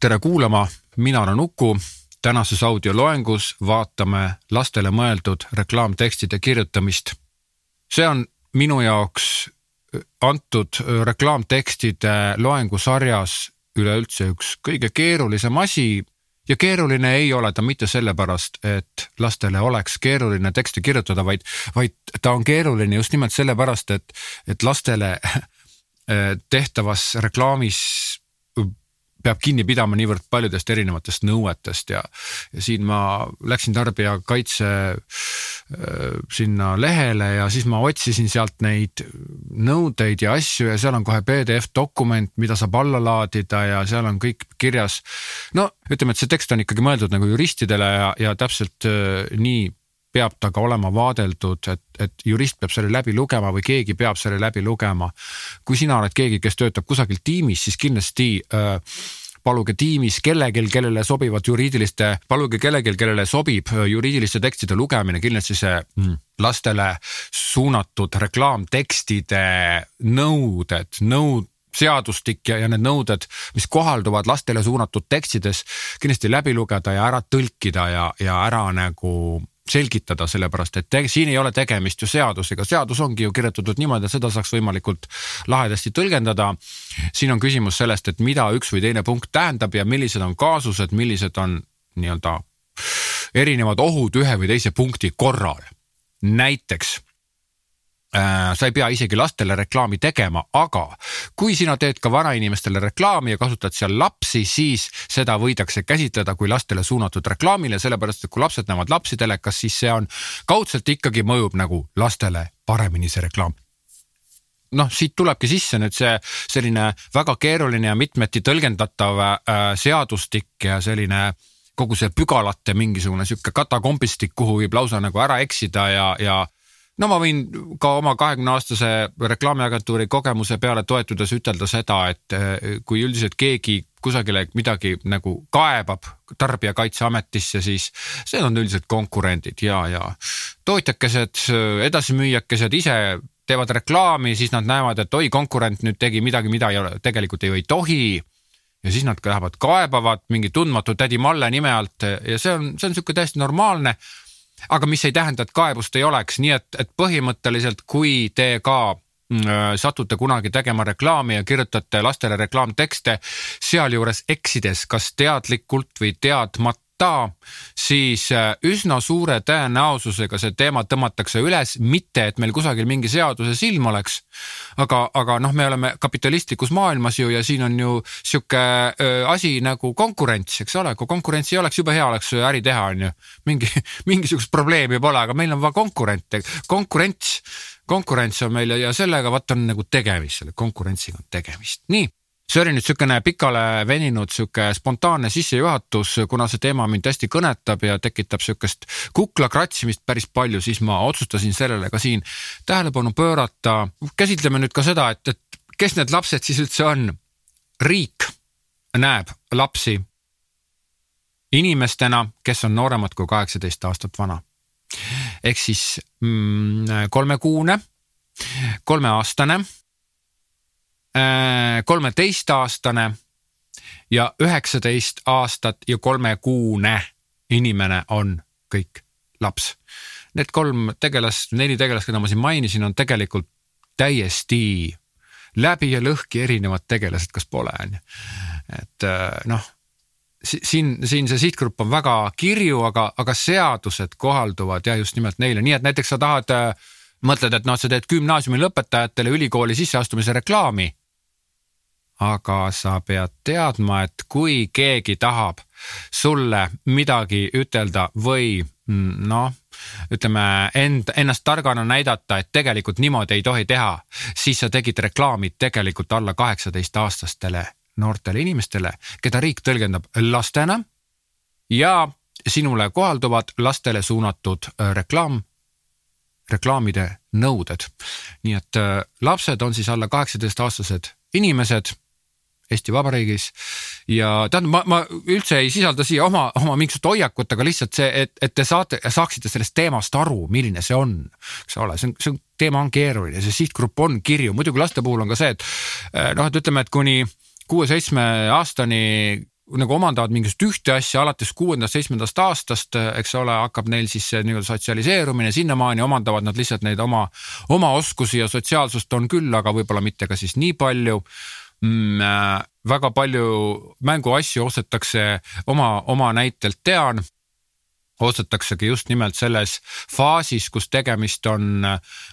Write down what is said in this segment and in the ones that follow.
tere kuulama, mina olen Uku. tänases audioloengus vaatame lastele mõeldud reklaamtekstide kirjutamist. see on minu jaoks antud reklaamtekstide loengusarjas üleüldse üks kõige keerulisem asi ja keeruline ei ole ta mitte sellepärast, et lastele oleks keeruline teksti kirjutada, vaid, vaid ta on keeruline just nimelt sellepärast, et, et lastele tehtavas reklaamis peab kinni pidama niivõrd paljudest erinevatest nõuetest ja, ja siin ma läksin tarbijakaitse äh, sinna lehele ja siis ma otsisin sealt neid nõudeid ja asju ja seal on kohe PDF dokument, mida saab alla laadida ja seal on kõik kirjas. no ütleme, et see tekst on ikkagi mõeldud nagu juristidele ja, ja täpselt äh, nii peab ta ka olema vaadeldud, et, et jurist peab selle läbi lugema või keegi peab selle läbi lugema. kui sina oled keegi, kes töötab kusagil tiimis, siis kindlasti äh, paluge tiimis kellelgi, kellele sobivad juriidiliste, paluge kellelgi, kellele sobib äh, juriidiliste tekstide lugemine, kindlasti see mm, lastele suunatud reklaamtekstide nõuded, nõud seadustik ja, ja need nõuded, mis kohalduvad lastele suunatud tekstides kindlasti läbi lugeda ja ära tõlkida ja, ja ära nagu selgitada, sellepärast et te, siin ei ole tegemist ju seadusega, seadus ongi ju kirjutatud niimoodi, et seda saaks võimalikult lahedasti tõlgendada. siin on küsimus sellest, et mida üks või teine punkt tähendab ja millised on kaasused, millised on nii-öelda erinevad ohud ühe või teise punkti korral. näiteks sa ei pea isegi lastele reklaami tegema, aga kui sina teed ka vanainimestele reklaami ja kasutad seal lapsi, siis seda võidakse käsitleda kui lastele suunatud reklaamile, sellepärast et kui lapsed näevad lapsi telekas, siis see on kaudselt ikkagi mõjub nagu lastele paremini see reklaam. Noh, siit tulebki sisse nüüd see selline väga keeruline ja mitmeti tõlgendatav äh, seadustik ja selline kogu see pügalate mingisugune sihuke katakompistik, kuhu võib lausa nagu ära eksida ja, ja no ma võin ka oma kahekümne aastase reklaamiagentuuri kogemuse peale toetudes ütelda seda, et eh, kui üldiselt keegi kusagile midagi nagu kaebab Tarbijakaitseametisse, siis need on üldiselt konkurendid ja, ja tootjakesed, edasimüüjakesed ise teevad reklaami, siis nad näevad, et oi, konkurent nüüd tegi midagi, mida ei ole, tegelikult ju ei tohi. Ja siis nad lähevad kaebavad mingi tundmatu tädi Malle nime alt ja see on, see on niisugune täiesti normaalne aga mis ei tähenda, et kaebust ei oleks, nii et, et põhimõtteliselt, kui te ka mm, äh, satute kunagi tegema reklaami ja kirjutate lastele reklaamtekste, sealjuures eksides kas teadlikult või teadmata ta, siis äh, üsna suure tõenäosusega see teema tõmmatakse üles, mitte et meil kusagil mingi seaduse silm oleks. aga, aga noh, me oleme kapitalistlikus maailmas ju ja siin on ju sihuke äh, asi nagu konkurents, eks ole, kui konkurentsi ei oleks, jube hea oleks äri teha, on ju. mingi, mingisugust probleemi pole, aga meil on vaja konkurente, konkurents konkurents on meil ja sellega vaat on nagu tegemist, selle konkurentsiga on tegemist, nii see oli nüüd niisugune pikale veninud sihuke spontaanne sissejuhatus, kuna see teema mind hästi kõnetab ja tekitab sihukest kukla kratsimist päris palju, siis ma otsustasin sellele ka siin tähelepanu pöörata. käsitleme nüüd ka seda, et, et kes need lapsed siis üldse on. riik näeb lapsi inimestena, kes on nooremad kui kaheksateist aastat vana. ehk siis mm, kolmekuune, kolmeaastane kolmeteistaastane ja üheksateist aastat ja kolmekuune inimene on kõik laps. Need kolm tegelast, neli tegelast, keda ma siin mainisin, on tegelikult täiesti läbi ja lõhki erinevad tegelased, kas pole, on ju. et äh, noh, siin, siin see sihtgrupp on väga kirju, aga, aga seadused kohalduvad ja just nimelt neile, nii et näiteks sa tahad äh, mõtled, et noh, sa teed gümnaasiumi lõpetajatele ülikooli sisseastumise reklaami aga sa pead teadma, et kui keegi tahab sulle midagi ütelda või mm, noh, ütleme end, ennast targana näidata, et tegelikult niimoodi ei tohi teha, siis sa tegid reklaami tegelikult alla kaheksateist aastastele noortele inimestele, keda riik tõlgendab lastena ja sinule kohalduvad lastele suunatud äh, reklaam, reklaamide nõuded. nii et äh, lapsed on siis alla kaheksateist aastased inimesed Eesti Vabariigis. ja tähendab, ma, ma üldse ei sisalda siia oma, oma mingisugust hoiakut, aga lihtsalt see, et, et te saate, saaksite sellest teemast aru, milline see on, eks ole, see on, see on, teema on keeruline, see sihtgrupp on kirju, muidugi laste puhul on ka see, et eh, noh, et ütleme, et kuni kuue-seitsme aastani nagu omandavad mingisugust ühte asja alates kuuendast-seitsmendast aastast, eks ole, hakkab neil siis see nii-öelda sotsialiseerumine, sinnamaani omandavad nad lihtsalt neid oma, oma oskusi ja sotsiaalsust on küll, aga võib-olla mitte ka siis nii palju mm,. Äh, väga palju mänguasju ostetakse oma, oma näitelt tean ostetaksegi just nimelt selles faasis, kus tegemist on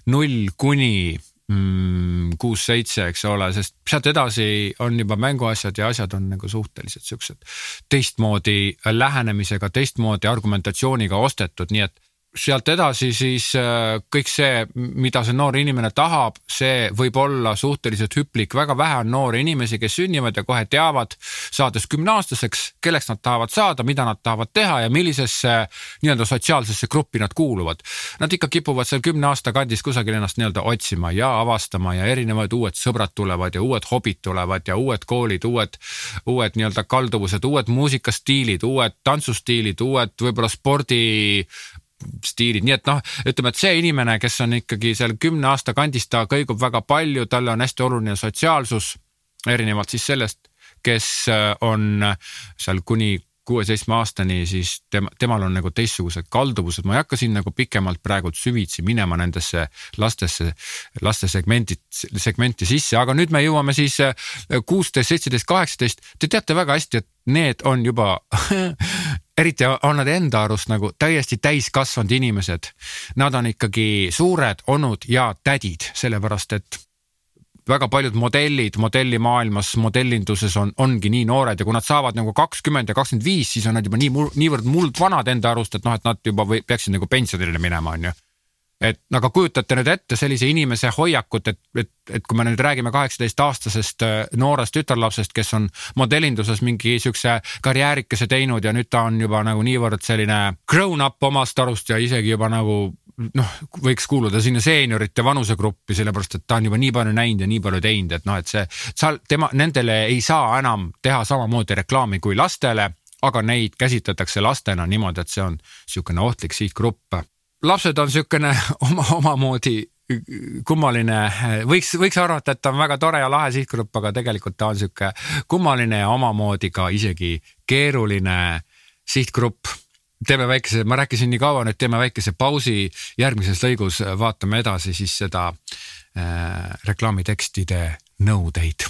null kuni mm, kuus-seitse, eks ole, sest sealt edasi on juba mänguasjad ja asjad on nagu suhteliselt siuksed teistmoodi lähenemisega, teistmoodi argumentatsiooniga ostetud, nii et sealt edasi siis äh, kõik see, mida see noor inimene tahab, see võib olla suhteliselt hüplik, väga vähe on noori inimesi, kes sünnivad ja kohe teavad, saades kümneaastaseks, kelleks nad tahavad saada, mida nad tahavad teha ja millisesse nii-öelda sotsiaalsesse gruppi nad kuuluvad. Nad ikka kipuvad seal kümne aasta kandis kusagil ennast nii-öelda otsima ja avastama ja erinevad uued sõbrad tulevad ja uued hobid tulevad ja uued koolid, uued, uued nii-öelda kalduvused, uued muusikastiilid, uued tantsustiilid, uued võib-olla spordi stiilid, nii et noh, ütleme, et see inimene, kes on ikkagi seal kümne aasta kandis, ta kõigub väga palju, talle on hästi oluline sotsiaalsus, erinevalt siis sellest, kes äh, on seal kuni kuue-seitsme aastani, siis tema, temal on nagu teistsugused kalduvused, ma ei hakka siin nagu pikemalt praegu süvitsi minema nendesse lastesse, laste segmendid, segmenti sisse, aga nüüd me jõuame siis äh, kuusteist, seitseteist, kaheksateist. Te teate väga hästi, et need on juba eriti on nad enda arust nagu täiesti täiskasvanud inimesed. Nad on ikkagi suured onud ja tädid, sellepärast et väga paljud modellid modellimaailmas, modellinduses on, ongi nii noored ja kui nad saavad nagu kakskümmend ja kakskümmend viis, siis on nad juba nii, niivõrd muldvanad enda arust, et noh, et nad juba või, peaksid nagu pensionile minema, on ju et aga kujutate nüüd ette sellise inimese hoiakut, et, et, et kui me nüüd räägime kaheksateistaastasest äh, noorest tütarlapsest, kes on modellinduses mingi siukse karjäärikese teinud ja nüüd ta on juba nagu niivõrd selline grown up omast arust ja isegi juba nagu noh, võiks kuuluda sinna seeniorite vanusegruppi, sellepärast et ta on juba nii palju näinud ja nii palju teinud, et noh, et see, seal tema, nendele ei saa enam teha samamoodi reklaami kui lastele aga neid käsitletakse lastena niimoodi, et see on niisugune ohtlik sihtgrupp lapsed on niisugune oma, omamoodi kummaline, võiks, võiks arvata, et ta on väga tore ja lahe sihtgrupp, aga tegelikult ta on sihuke kummaline ja omamoodi ka isegi keeruline sihtgrupp. teeme väikese, ma rääkisin nii kaua, nüüd teeme väikese pausi, järgmises lõigus vaatame edasi siis seda äh, reklaamitekstide nõudeid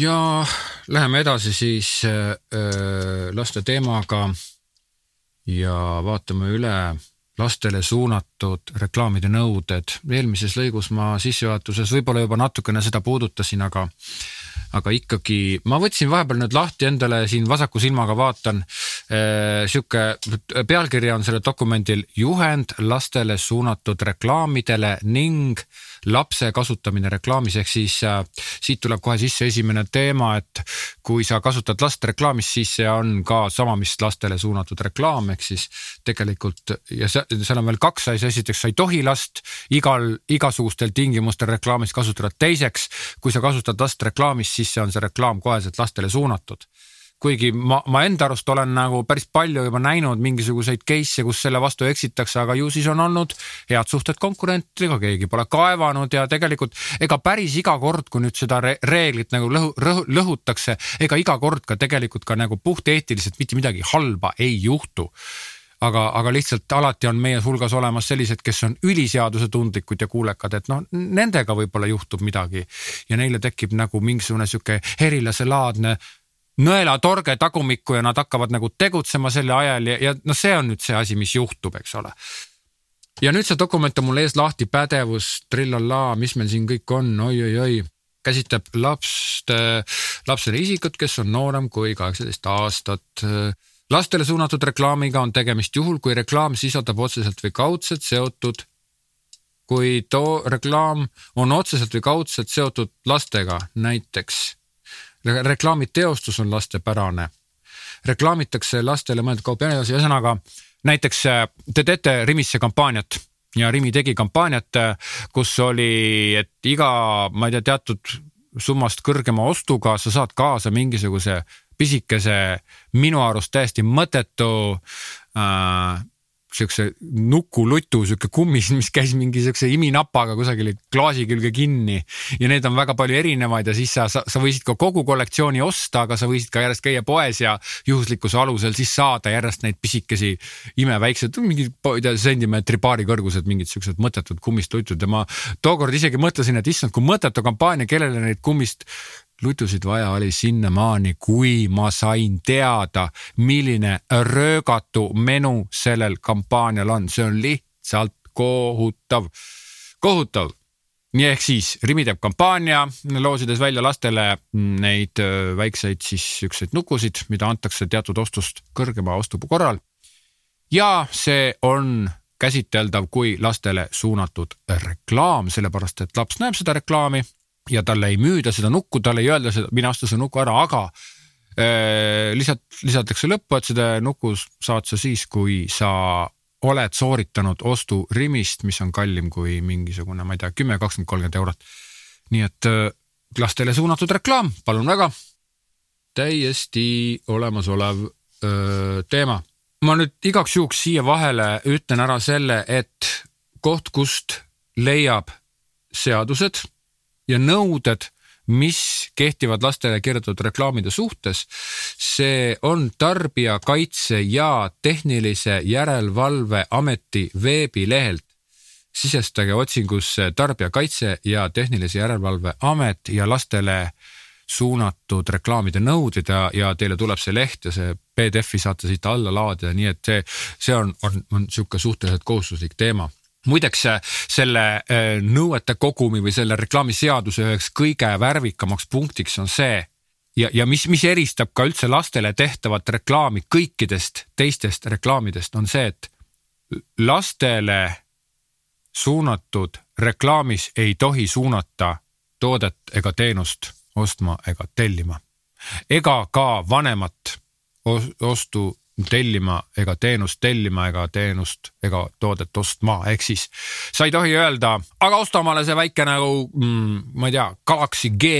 ja läheme edasi siis äh, äh, laste teemaga ja vaatame üle lastele suunatud reklaamide nõuded. eelmises lõigus ma sissejuhatuses võib-olla juba natukene seda puudutasin, aga, aga ikkagi ma võtsin vahepeal nüüd lahti endale siin vasaku silmaga vaatan äh,. Sihuke pealkiri on sellel dokumendil juhend lastele suunatud reklaamidele ning lapse kasutamine reklaamis, ehk siis äh, siit tuleb kohe sisse esimene teema, et kui sa kasutad last reklaamis, siis see on ka sama, mis lastele suunatud reklaam, ehk siis tegelikult ja seal on veel kaks asja, esiteks sa ei tohi last igal, igasugustel tingimustel reklaamis kasutada, teiseks kui sa kasutad last reklaamis, siis see on see reklaam koheselt lastele suunatud kuigi ma, ma enda arust olen nagu päris palju juba näinud mingisuguseid case'e, kus selle vastu eksitakse, aga ju siis on olnud head suhted konkurentidega, keegi pole kaevanud ja tegelikult ega päris iga kord, kui nüüd seda re reeglit nagu lõhu, lõhu, lõhutakse, ega iga kord ka tegelikult ka nagu puhteetiliselt mitte midagi halba ei juhtu. Aga, aga lihtsalt alati on meie hulgas olemas sellised, kes on üliseadusetundlikud ja kuulekad, et noh, nendega võib-olla juhtub midagi ja neile tekib nagu mingisugune sihuke herilaselaadne nõelatorge tagumikku ja nad hakkavad nagu tegutsema selle ajal ja, ja noh, see on nüüd see asi, mis juhtub, eks ole. ja nüüd see dokument on mul ees lahti, pädevus, trillallaa, mis meil siin kõik on oi,, oi-oi-oi käsitleb lapste, lapsele isikut, kes on noorem kui kaheksateist aastat. lastele suunatud reklaamiga on tegemist juhul, kui reklaam sisaldab otseselt või kaudselt seotud kui too reklaam on otseselt või kaudselt seotud lastega, näiteks reklaamiteostus on lastepärane. reklaamitakse lastele mõeldud kaupa ja nii edasi, ühesõnaga näiteks äh, te teete Rimisse kampaaniat ja Rimi tegi kampaaniat, äh, kus oli, et iga, ma ei tea, teatud summast kõrgema ostuga sa saad kaasa mingisuguse pisikese, minu arust täiesti mõttetu äh, siukse nukulutu sihuke kummis, mis käis mingi siukse iminapaga kusagil klaasi külge kinni. ja need on väga palju erinevaid ja siis sa, sa, sa võisid ka kogu kollektsiooni osta, aga sa võisid ka järjest käia poes ja juhuslikkuse alusel siis saada järjest neid pisikesi ei tea, sentimeetri paari kõrgused, mingid siuksed mõttetud kummist lutud ja ma tookord isegi mõtlesin, et issand, kui mõttetu kampaania, kellele neid kummist lutusid vaja oli sinnamaani, kui ma sain teada, milline röögatu menu sellel kampaanial on, see on lihtsalt kohutav, kohutav. Nii ehk siis Rimi teeb kampaania, loosides välja lastele neid väikseid siis siukseid nukusid, mida antakse teatud ostust kõrgema ostupuu korral. ja see on käsiteldav kui lastele suunatud reklaam, sellepärast et laps näeb seda reklaami ja talle ei müüda seda nukku, talle ei öelda seda, mine osta see nuku ära, aga äh, lihtsalt lisatakse lõppu, et seda nuku saad sa siis, kui sa oled sooritanud ostu Rimist, mis on kallim kui mingisugune, ma ei tea, kümme, kakskümmend, kolmkümmend eurot. nii et äh, lastele suunatud reklaam, palun väga. täiesti olemasolev öö, teema. ma nüüd igaks juhuks siia vahele ütlen ära selle, et koht, kust leiab seadused ja nõuded, mis kehtivad lastele kirjutatud reklaamide suhtes. see on Tarbijakaitse ja Tehnilise Järelevalve Ameti veebilehelt. sisestage otsingusse Tarbijakaitse ja Tehnilise Järelevalve Amet ja lastele suunatud reklaamide nõuded ja, ja teile tuleb see leht ja see PDF-i saate siit alla laadida, nii et see, see on, on, on niisugune suhteliselt kohustuslik teema muideks selle äh, nõuete kogumi või selle reklaamiseaduse üheks kõige värvikamaks punktiks on see ja, ja mis, mis eristab ka üldse lastele tehtavat reklaami kõikidest teistest reklaamidest, on see, et lastele suunatud reklaamis ei tohi suunata toodet ega teenust ostma ega tellima ega ka vanemat ostu tellima ega teenust tellima ega teenust ega toodet ostma, ehk siis sa ei tohi öelda, aga osta omale see väike nagu mm, ma ei tea, Galaxy G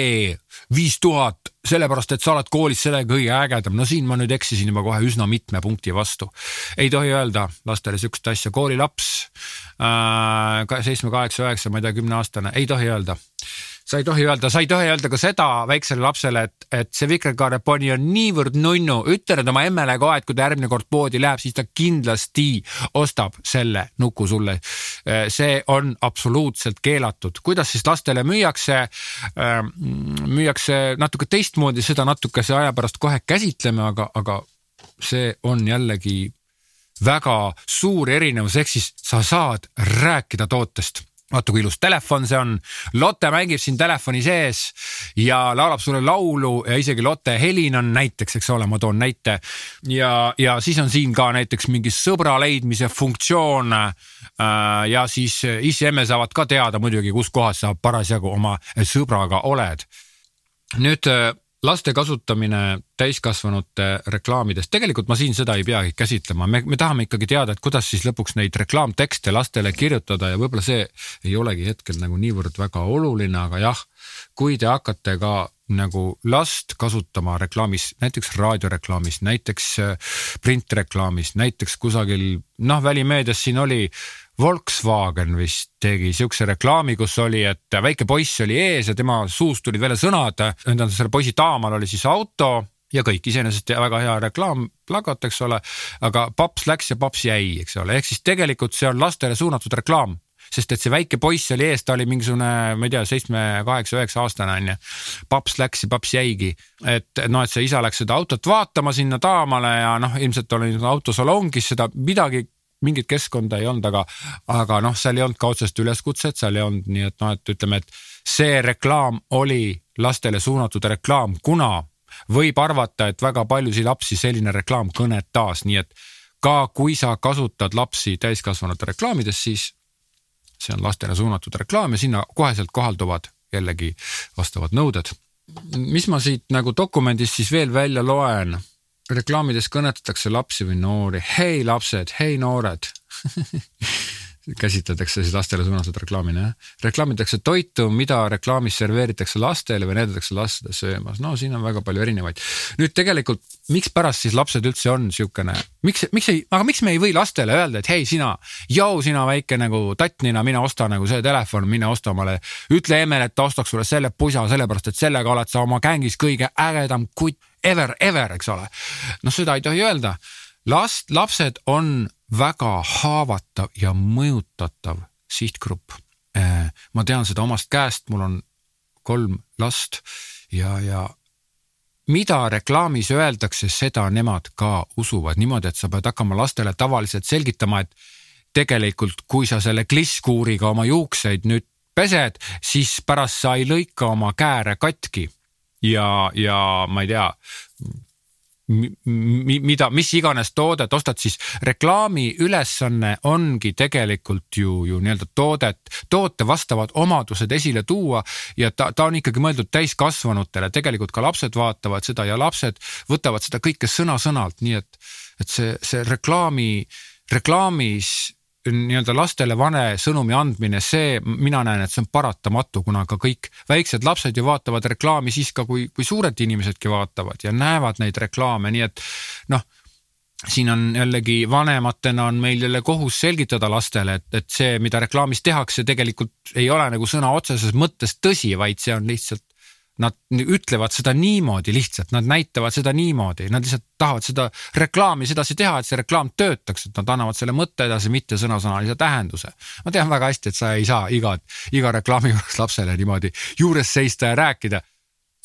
viis tuhat, sellepärast et sa oled koolis sellega kõige ägedam. no siin ma nüüd eksisin juba kohe üsna mitme punkti vastu. ei tohi öelda lastele sihukest asja, koolilaps äh, seitsme, kaheksa, üheksa, ma ei tea, kümneaastane, ei tohi öelda sa ei tohi öelda, sa ei tohi öelda ka seda väiksele lapsele, et, et see vikerkaareponi on niivõrd nunnu, ütle nüüd oma emmele ka, et kui ta järgmine kord poodi läheb, siis ta kindlasti ostab selle nuku sulle. see on absoluutselt keelatud, kuidas siis lastele müüakse? müüakse natuke teistmoodi, seda natukese aja pärast kohe käsitleme, aga, aga see on jällegi väga suur erinevus, ehk siis sa saad rääkida tootest vaata kui ilus telefon see on. Lotte mängib siin telefoni sees ja laulab sulle laulu ja isegi Lotte helin on näiteks, eks ole, ma toon näite. ja, ja siis on siin ka näiteks mingi sõbra leidmise funktsioon. Äh, ja siis ise-emme saavad ka teada muidugi, kus kohas sa parasjagu oma sõbraga oled. nüüd laste kasutamine täiskasvanute reklaamides, tegelikult ma siin seda ei peagi käsitlema, me, me tahame ikkagi teada, et kuidas siis lõpuks neid reklaamtekste lastele kirjutada ja võib-olla see ei olegi hetkel nagu niivõrd väga oluline, aga jah, kui te hakkate ka nagu last kasutama reklaamis, näiteks raadioreklaamis, näiteks äh, printreklaamis, näiteks kusagil noh, välimeedias siin oli Volkswagen vist tegi siukse reklaami, kus oli, et väike poiss oli ees ja tema suust tulid välja sõnad, tähendab selle poisi taamal oli siis auto ja kõik iseenesest väga hea reklaamplakat, eks ole. aga paps läks ja paps jäi, eks ole, ehk siis tegelikult see on lastele suunatud reklaam sest et see väike poiss oli ees, ta oli mingisugune, ma ei tea, seitsme, kaheksa, üheksa aastane onju. paps läks ja paps jäigi, et noh, et see isa läks seda autot vaatama sinna taamale ja noh, ilmselt oli autosalongis seda midagi mingit keskkonda ei olnud, aga, aga noh, seal ei olnud ka otsest üleskutset, seal ei olnud, nii et noh, et ütleme, et see reklaam oli lastele suunatud reklaam, kuna võib arvata, et väga paljusid lapsi selline reklaam kõnetas, nii et ka kui sa kasutad lapsi täiskasvanute reklaamides, siis see on lastele suunatud reklaam ja sinna koheselt kohalduvad jällegi vastavad nõuded. mis ma siit nagu dokumendist siis veel välja loen? Reklaamides kõnetatakse lapsi või noori, hei lapsed, hei noored käsitletakse siis lastele suunatud reklaamina jah. reklaamitakse toitu, mida reklaamis serveeritakse lastele või näidatakse lastele söömas, no siin on väga palju erinevaid. nüüd tegelikult, mikspärast siis lapsed üldse on siukene, miks, miks ei, aga miks me ei või lastele öelda, et hei sina, joo sina väike nagu tattnina, mine osta nagu see telefon, mine osta omale. ütle emmele, et ta ostaks sulle selle pusa, sellepärast et sellega oled sa oma gängis kõige ägedam kutt ever, ever, eks ole. noh, seda ei tohi öelda. last, lapsed on väga haavatav ja mõjutatav sihtgrupp. Äh, ma tean seda omast käest, mul on kolm last ja, ja mida reklaamis öeldakse, seda nemad ka usuvad niimoodi, et sa pead hakkama lastele tavaliselt selgitama, et tegelikult, kui sa selle klisskuuriga oma juukseid nüüd pesed, siis pärast sa ei lõika oma kääre katki. Ja, ja ma ei tea, mida, mis iganes toodet ostad, siis reklaami ülesanne ongi tegelikult ju, ju nii-öelda toodet, toote vastavad omadused esile tuua ja ta, ta on ikkagi mõeldud täiskasvanutele, tegelikult ka lapsed vaatavad seda ja lapsed võtavad seda kõike sõna-sõnalt, nii et, et see, see reklaami, reklaamis nii-öelda lastele vane sõnumi andmine, see, mina näen, et see on paratamatu, kuna ka kõik väiksed lapsed ju vaatavad reklaami siis ka, kui, kui suured inimesedki vaatavad ja näevad neid reklaame, nii et noh siin on jällegi vanematena on meil jälle kohus selgitada lastele, et, et see, mida reklaamis tehakse, tegelikult ei ole nagu sõna otseses mõttes tõsi, vaid see on lihtsalt nad ütlevad seda niimoodi lihtsalt, nad näitavad seda niimoodi, nad lihtsalt tahavad seda reklaami sedasi teha, et see reklaam töötaks, et nad annavad selle mõtte edasi, mitte sõnasõnalise tähenduse. ma tean väga hästi, et sa ei saa iga, iga reklaami juures lapsele niimoodi juures seista ja rääkida.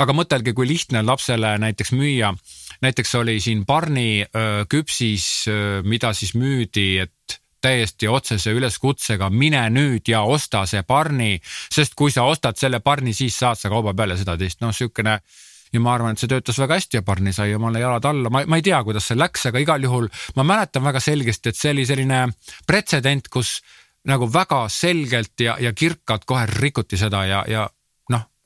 aga mõtelge, kui lihtne on lapsele näiteks müüa, näiteks oli siin Barni öö, küpsis, mida siis müüdi, et täiesti otsese üleskutsega, mine nüüd ja osta see parni, sest kui sa ostad selle parni, siis saad sa kauba peale seda teist, noh sihukene ja ma arvan, et see töötas väga hästi ja Barni sai omale jalad alla, ma, ma ei tea, kuidas see läks, aga igal juhul ma mäletan väga selgesti, et see oli selline pretsedent, kus nagu väga selgelt ja, ja kirkalt kohe rikuti seda ja, ja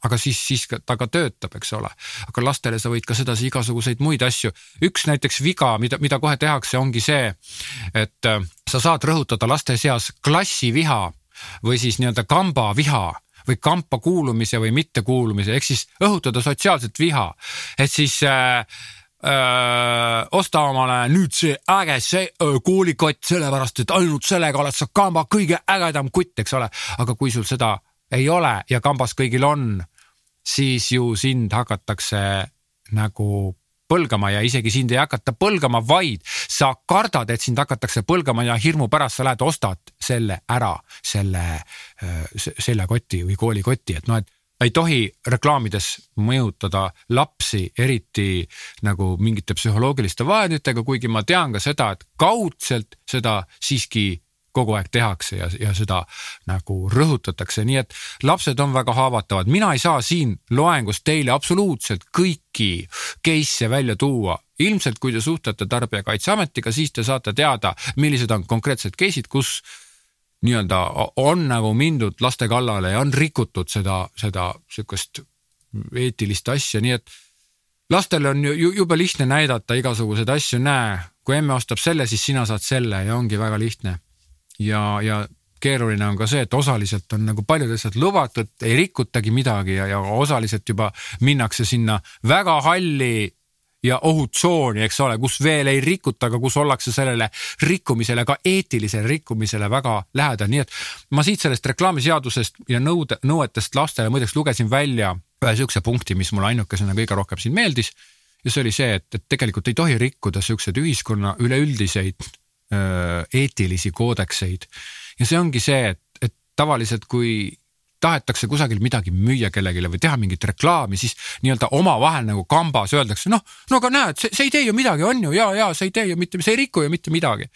aga siis, siis ta ka töötab, eks ole. aga lastele sa võid ka sedasi igasuguseid muid asju. üks näiteks viga, mida, mida kohe tehakse, ongi see, et äh, sa saad rõhutada laste seas klassiviha või siis nii-öelda kambaviha või kampa kuulumise või mittekuulumise, ehk siis õhutada sotsiaalset viha. et siis äh, öö, äh, osta omale nüüd see äge see öö, koolikott, sellepärast et ainult sellega oled sa kamba kõige ägedam kutt, eks ole. aga kui sul seda ei ole ja kambas kõigil on, siis ju sind hakatakse nagu põlgama ja isegi sind ei hakata põlgama, vaid sa kardad, et sind hakatakse põlgama ja hirmu pärast sa lähed ostad selle ära, selle seljakoti või koolikoti, et noh, et ei tohi reklaamides mõjutada lapsi eriti nagu mingite psühholoogiliste vahenditega, kuigi ma tean ka seda, et kaudselt seda siiski kogu aeg tehakse ja, ja seda nagu rõhutatakse, nii et lapsed on väga haavatavad, mina ei saa siin loengus teile absoluutselt kõiki case'e välja tuua. Ilmselt kui te suhtlete Tarbijakaitseametiga, siis te saate teada, millised on konkreetsed case'id, kus nii-öelda on nagu mindud laste kallale ja on rikutud seda, seda sihukest eetilist asja, nii et lastel on ju jube lihtne näidata igasuguseid asju, näe, kui emme ostab selle, siis sina saad selle ja ongi väga lihtne ja, ja keeruline on ka see, et osaliselt on nagu paljud asjad lubatud, ei rikutagi midagi ja, ja osaliselt juba minnakse sinna väga halli ja ohutsooni, eks ole, kus veel ei rikuta, aga kus ollakse sellele rikkumisele, ka eetilisele rikkumisele väga lähedal, nii et ma siit sellest reklaamiseadusest ja nõude, nõuetest lastele muideks lugesin välja ühe sihukese punkti, mis mulle ainukesena kõige rohkem siin meeldis. ja see oli see, et, et tegelikult ei tohi rikkuda siukseid ühiskonna üleüldiseid eetilisi koodekseid. ja see ongi see, et, et tavaliselt, kui tahetakse kusagil midagi müüa kellelegi või teha mingit reklaami, siis nii-öelda omavahel nagu kambas öeldakse, noh, no aga näed, see, see ei tee ju midagi, on ju, ja, ja see ei tee ju mitte, see ei riku ju mitte midagi.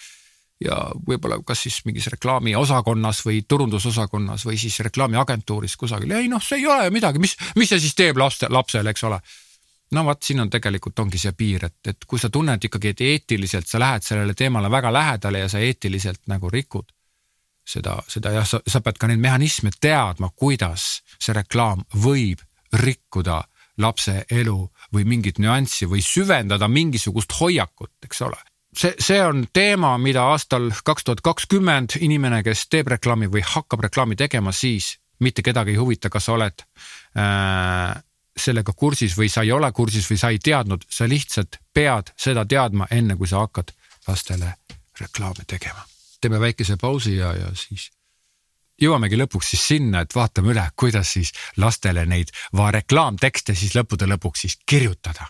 ja võib-olla kas siis mingis reklaamiosakonnas või turundusosakonnas või siis reklaamiagentuuris kusagil, ei noh, see ei ole ju midagi, mis, mis see siis teeb laste, lapsele, eks ole no vot, siin on tegelikult ongi see piir, et, et kui sa tunned ikkagi, et eetiliselt sa lähed sellele teemale väga lähedale ja sa eetiliselt nagu rikud seda, seda ja sa, sa pead ka neid mehhanisme teadma, kuidas see reklaam võib rikkuda lapse elu või mingit nüanssi või süvendada mingisugust hoiakut, eks ole. See, see on teema, mida aastal kaks tuhat kakskümmend inimene, kes teeb reklaami või hakkab reklaami tegema, siis mitte kedagi ei huvita, kas sa oled äh, sellega kursis või sa ei ole kursis või sa ei teadnud, sa lihtsalt pead seda teadma, enne kui sa hakkad lastele reklaame tegema. teeme väikese pausi ja, ja siis jõuamegi lõpuks siis sinna, et vaatame üle, kuidas siis lastele neid reklaamtekste siis lõppude lõpuks siis kirjutada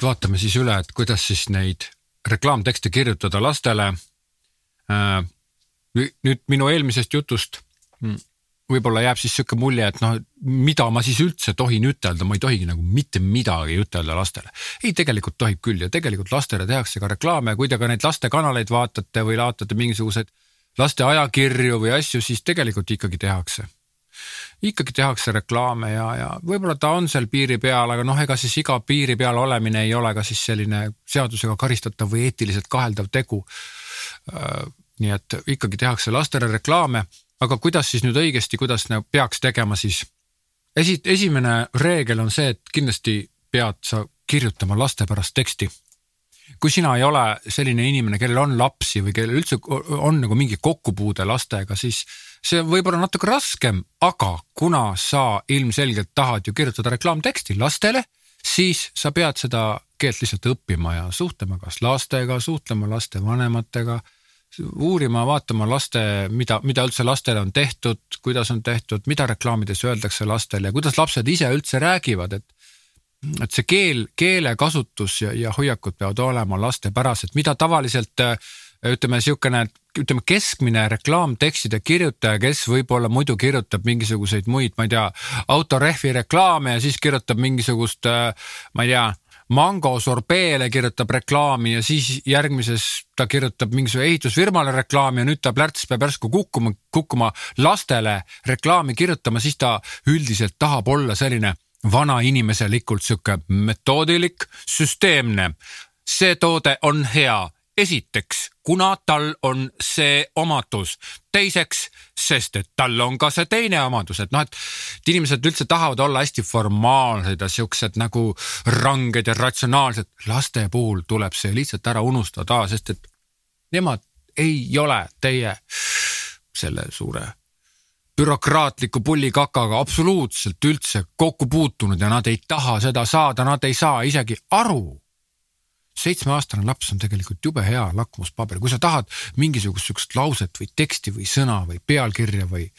nüüd vaatame siis üle, et kuidas siis neid reklaamtekste kirjutada lastele. Äh, nüüd minu eelmisest jutust mm, võib-olla jääb siis sihuke mulje, et noh, mida ma siis üldse tohin ütelda, ma ei tohigi nagu mitte midagi ütelda lastele. ei, tegelikult tohib küll ja tegelikult lastele tehakse ka reklaame, kui te ka neid lastekanaleid vaatate või vaatate mingisuguseid laste ajakirju või asju, siis tegelikult ikkagi tehakse ikkagi tehakse reklaame ja, ja võib-olla ta on seal piiri peal, aga noh, ega siis iga piiri peal olemine ei ole ka siis selline seadusega karistatav või eetiliselt kaheldav tegu. Äh, nii et ikkagi tehakse lastele reklaame, aga kuidas siis nüüd õigesti, kuidas peaks tegema siis? esi-, esimene reegel on see, et kindlasti pead sa kirjutama laste pärast teksti kui sina ei ole selline inimene, kellel on lapsi või kellel üldse on nagu mingi kokkupuude lastega, siis see võib olla natuke raskem, aga kuna sa ilmselgelt tahad ju kirjutada reklaamteksti lastele, siis sa pead seda keelt lihtsalt õppima ja suhtlema kas lastega, suhtlema laste vanematega, uurima, vaatama laste, mida, mida üldse lastele on tehtud, kuidas on tehtud, mida reklaamides öeldakse lastele ja kuidas lapsed ise üldse räägivad, et et see keel, keelekasutus ja, ja hoiakud peavad olema lastepärased, mida tavaliselt ütleme niisugune, ütleme keskmine reklaamtekstide kirjutaja, kes võib-olla muidu kirjutab mingisuguseid muid, ma ei tea, autorehvi reklaame ja siis kirjutab mingisugust, ma ei tea mango sorbeele kirjutab reklaami ja siis järgmises ta kirjutab mingisuguse ehitusfirmale reklaami ja nüüd ta plärts peab järsku kukkuma, kukkuma lastele reklaami kirjutama, siis ta üldiselt tahab olla selline vanainimeselikult sihuke metoodilik, süsteemne. see toode on hea, esiteks, kuna tal on see omadus, teiseks, sest et tal on ka see teine omadus, et noh, et. inimesed üldse tahavad olla hästi formaalsed ja siuksed nagu ranged ja ratsionaalsed, laste puhul tuleb see lihtsalt ära unustada, sest et nemad ei ole teie selle suure bürokraatliku pullikakaga absoluutselt üldse kokku puutunud ja nad ei taha seda saada, nad ei saa isegi aru. Seitsmeaastane laps on tegelikult jube hea lakmuspaber, kui sa tahad mingisugust sihukest lauset või teksti või sõna või pealkirja või,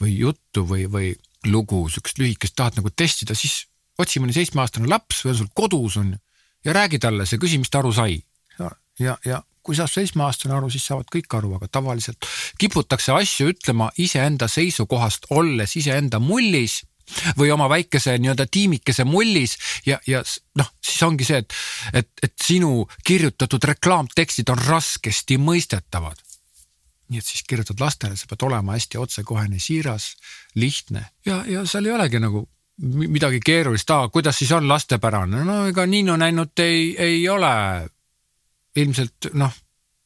või juttu või, või lugu, sihukest lühikest tahad nagu testida, siis otsi mõni seitsmeaastane laps või on sul kodus on ju ja räägi talle see, küsi, mis ta aru sai. ja, ja, ja kui saab seitsmeaastane aru, siis saavad kõik aru, aga tavaliselt kiputakse asju ütlema iseenda seisukohast, olles iseenda mullis või oma väikese nii-öelda tiimikese mullis ja, ja noh, siis ongi see, et, et, et sinu kirjutatud reklaamtekstid on raskesti mõistetavad. nii et siis kirjutad lastele, sa pead olema hästi otsekohene, siiras, lihtne. Ja, ja seal ei olegi nagu midagi keerulist, aa, kuidas siis on lastepärane, no ega Niinu näinud ei, ei ole. Ilmselt noh,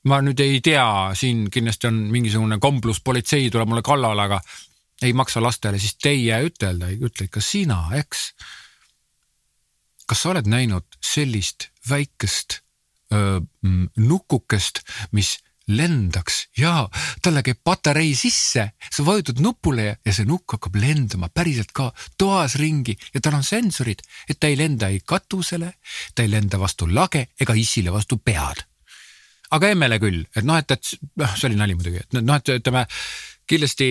ma nüüd ei tea, siin kindlasti on mingisugune komplus, politsei tuleb mulle kallale, aga ei maksa lastele siis teie ütelda, ütle ikka sina, eks. kas sa oled näinud sellist väikest öö, nukukest, mis lendaks ja talle käib patarei sisse, sa vajutad nupule ja, ja see nukk hakkab lendama päriselt ka toas ringi ja tal on sensorid, et ta ei lenda ei katusele, ta ei lenda vastu lage ega issile vastu pead. aga emmele küll, et noh, et, et noh, see oli nali muidugi, et noh, et ütleme kindlasti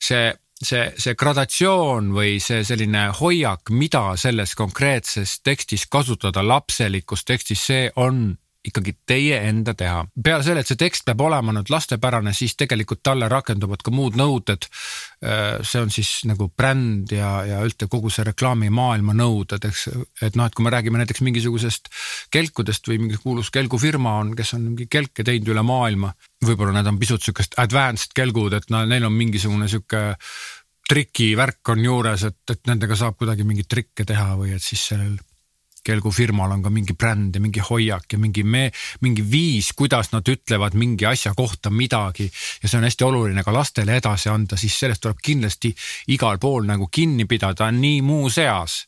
see see, see gradatsioon või see selline hoiak, mida selles konkreetses tekstis kasutada, lapselikus tekstis, see on ikkagi teie enda teha. peale selle, et see tekst peab olema nüüd lastepärane, siis tegelikult talle rakenduvad ka muud nõuded. Äh, see on siis nagu bränd ja, ja üldse kogu see reklaamimaailma nõuded, eks, et noh, et kui me räägime näiteks mingisugusest kelkudest või mingi kuulus kelgufirma on, kes on mingi kelke teinud üle maailma. võib-olla need on pisut sihukest advanced kelgud, et no neil on mingisugune sihuke trikivärk on juures, et, et nendega saab kuidagi mingeid trikke teha või et siis sellel kelgu firmal on ka mingi bränd ja mingi hoiak ja mingi me, mingi viis, kuidas nad ütlevad mingi asja kohta midagi. ja see on hästi oluline ka lastele edasi anda, siis sellest tuleb kindlasti igal pool nagu kinni pidada, nii muuseas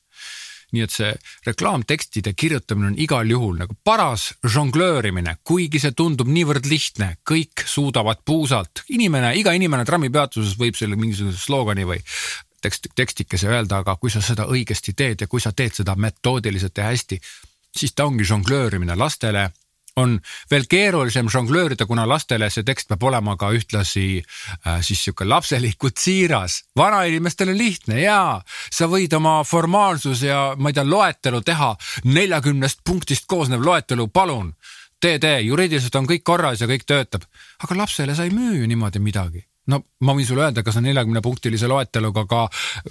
nii et see reklaamtekstide kirjutamine on igal juhul nagu paras žonglöörimine, kuigi see tundub niivõrd lihtne, kõik suudavad puusalt, inimene, iga inimene trammipeatuses võib selle mingisuguse sloogani või tekst, tekstikese öelda, aga kui sa seda õigesti teed ja kui sa teed seda metoodiliselt ja hästi, siis ta ongi žonglöörimine lastele. On veel keerulisem žonglöörida, kuna lastele see tekst peab olema ka ühtlasi äh, siis sihuke lapselikult siiras. vanainimestel on lihtne ja sa võid oma formaalsus ja ma ei tea, loetelu teha, neljakümnest punktist koosnev loetelu, palun. Tee, tee, juriidiliselt on kõik korras ja kõik töötab, aga lapsele sa ei müü ju niimoodi midagi no ma võin sulle öelda, kas on neljakümne punktilise loeteluga ka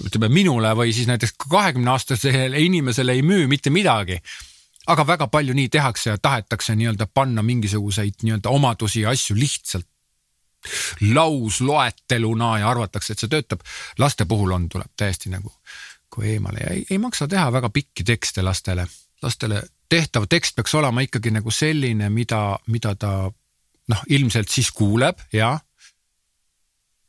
ütleme minule või siis näiteks kahekümne aastasele inimesele ei müü mitte midagi. aga väga palju nii tehakse ja tahetakse nii-öelda panna mingisuguseid nii-öelda omadusi ja asju lihtsalt lausloeteluna ja arvatakse, et see töötab. laste puhul on, tuleb täiesti nagu kui eemale ja ei, ei maksa teha väga pikki tekste lastele. lastele tehtav tekst peaks olema ikkagi nagu selline, mida, mida ta noh, ilmselt siis kuuleb ja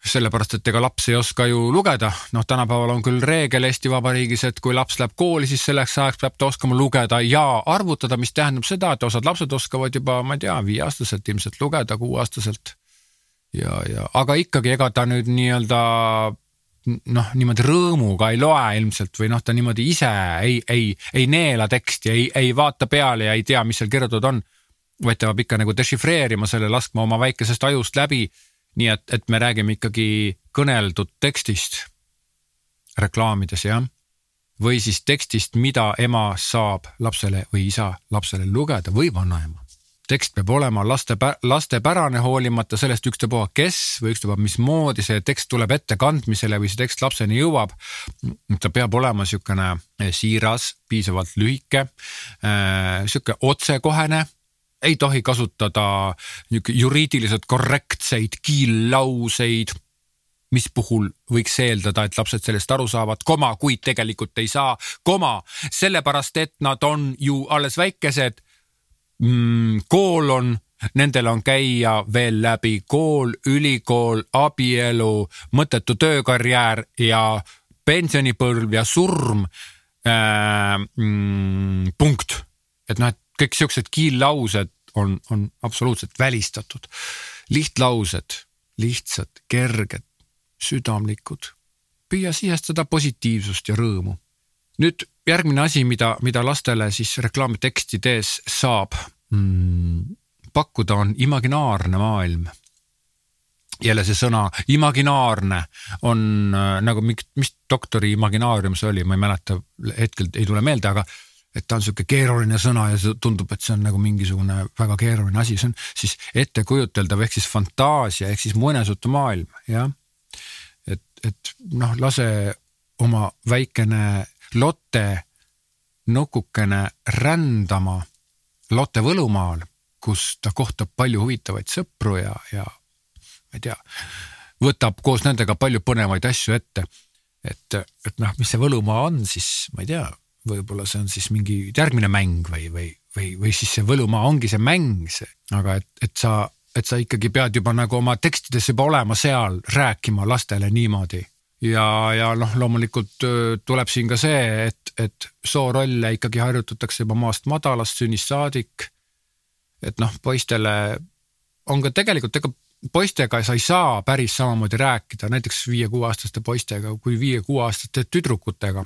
sellepärast, et ega laps ei oska ju lugeda, noh, tänapäeval on küll reegel Eesti Vabariigis, et kui laps läheb kooli, siis selleks ajaks peab ta oskama lugeda ja arvutada, mis tähendab seda, et osad lapsed oskavad juba, ma ei tea, viieaastaselt ilmselt lugeda, kuueaastaselt. ja, ja aga ikkagi, ega ta nüüd nii-öelda noh, niimoodi rõõmuga ei loe ilmselt või noh, ta niimoodi ise ei, ei, ei neela teksti, ei, ei vaata peale ja ei tea, mis seal kirjutatud on. vaid ta peab ikka nagu dešifreerima selle, laskma oma väikesest ajust läbi nii et, et me räägime ikkagi kõneldud tekstist reklaamides jah, või siis tekstist, mida ema saab lapsele või isa lapsele lugeda või vanaema. tekst peab olema laste, lastepärane, hoolimata sellest ükstapuha, kes või ükstapuha, mismoodi see tekst tuleb ettekandmisele või see tekst lapseni jõuab. ta peab olema niisugune siiras, piisavalt lühike, sihuke otsekohene ei tohi kasutada juriidiliselt korrektseid kiillauseid, mis puhul võiks eeldada, et lapsed sellest aru saavad, koma, kuid tegelikult ei saa, koma, sellepärast et nad on ju alles väikesed mm,. kool on, nendel on käia veel läbi kool, ülikool, abielu, mõttetu töökarjäär ja pensionipõlv ja surm äh,. Mm, punkt, et noh, et kõik siuksed kiillaused on, on absoluutselt välistatud. lihtlaused, lihtsad, kerged, südamlikud, püüa sihestada positiivsust ja rõõmu. nüüd järgmine asi, mida, mida lastele siis reklaamitekstides saab mm, pakkuda, on imaginaarne maailm jälle see sõna imaginaarne on äh, nagu mis doktori imaginaarium see oli, ma ei mäleta, hetkel ei tule meelde, aga et ta on sihuke keeruline sõna ja see tundub, et see on nagu mingisugune väga keeruline asi, see on siis ettekujuteldav ehk siis fantaasia ehk siis muinasjutumaailm, jah. et, et noh, lase oma väikene Lotte nukukene rändama Lotte võlumaal, kus ta kohtab palju huvitavaid sõpru ja, ja ma ei tea, võtab koos nendega palju põnevaid asju ette. et, et noh, mis see võlumaa on, siis ma ei tea võib-olla see on siis mingi järgmine mäng või, või, või, või siis see võlumaa ongi see mäng, see, aga et, et sa, et sa ikkagi pead juba nagu oma tekstides juba olema seal, rääkima lastele niimoodi. ja, ja noh, loomulikult tuleb siin ka see, et, et soorolle ikkagi harjutatakse juba maast madalast sünnist saadik. et noh, poistele on ka tegelikult, ega poistega sa ei saa päris samamoodi rääkida, näiteks viie-kuueaastaste poistega kui viie-kuueaastaste tüdrukutega.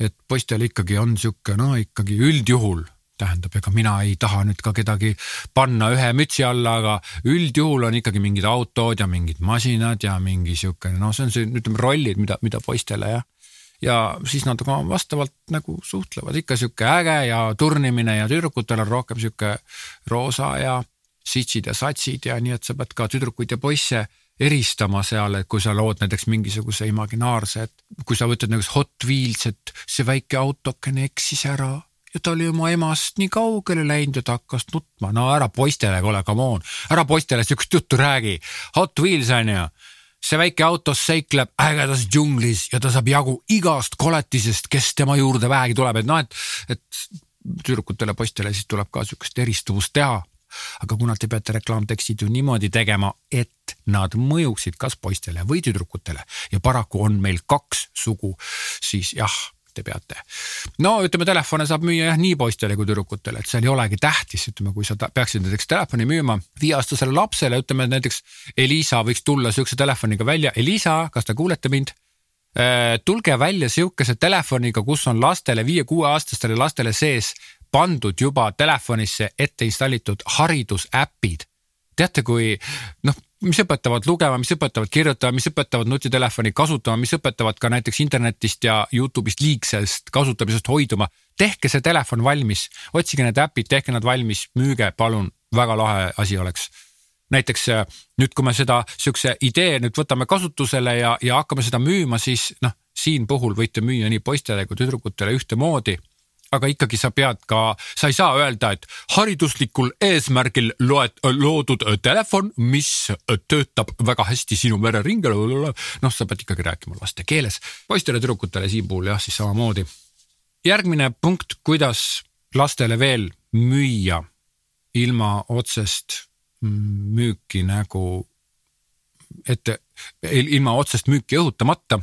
Et poistel ikkagi on sihuke no ikkagi üldjuhul tähendab, ega mina ei taha nüüd ka kedagi panna ühe mütsi alla, aga üldjuhul on ikkagi mingid autod ja mingid masinad ja mingi siukene, noh, see on see, ütleme rollid, mida, mida poistele jah. ja siis nad ka vastavalt nagu suhtlevad ikka sihuke äge ja turnimine ja tüdrukutel on rohkem sihuke roosa ja sitsid ja satsid ja nii, et sa pead ka tüdrukuid ja poisse eristama seal, et kui sa lood näiteks mingisuguse imaginaarse, et kui sa võtad näiteks Hot Wheels, et see väike autokene eksis ära ja ta oli oma emast nii kaugele läinud ja ta hakkas nutma. no ära poistele, kuule, come on, ära poistele siukest juttu räägi. Hot Wheels on ju, see väike auto seikleb ägedas džunglis ja ta saab jagu igast koletisest, kes tema juurde vähegi tuleb, et noh, et, et tüdrukutele, poistele siis tuleb ka siukest eristuvust teha aga kuna te peate reklaamtekstid ju niimoodi tegema, et nad mõjuksid kas poistele või tüdrukutele ja paraku on meil kaks sugu, siis jah te peate. no ütleme, telefone saab müüa jah nii poistele kui tüdrukutele, et seal ei olegi tähtis, ütleme, kui sa peaksid näiteks telefoni müüma viieaastasele lapsele, ütleme näiteks Elisa võiks tulla siukse telefoniga välja. Elisa, kas te kuulete mind? Äh, tulge välja sihukese telefoniga, kus on lastele, viie-kuueaastastele lastele sees pandud juba telefonisse ette installitud haridusäpid. teate, kui noh, mis õpetavad lugema, mis õpetavad kirjutama, mis õpetavad nutitelefoni kasutama, mis õpetavad ka näiteks internetist ja Youtube'ist liigsest kasutamisest hoiduma. tehke see telefon valmis, otsige need äpid, tehke nad valmis, müüge, palun, väga lahe asi oleks näiteks äh, nüüd, kui me seda siukse idee nüüd võtame kasutusele ja, ja hakkame seda müüma, siis noh, siin puhul võite müüa nii poistele kui tüdrukutele ühtemoodi aga ikkagi sa pead ka, sa ei saa öelda, et hariduslikul eesmärgil loed, loodud telefon, mis töötab väga hästi sinu vereringel. noh, sa pead ikkagi rääkima laste keeles, poistele-tüdrukutele siin puhul jah, siis samamoodi. järgmine punkt, kuidas lastele veel müüa ilma otsest müüki nagu ette, ilma otsest müüki õhutamata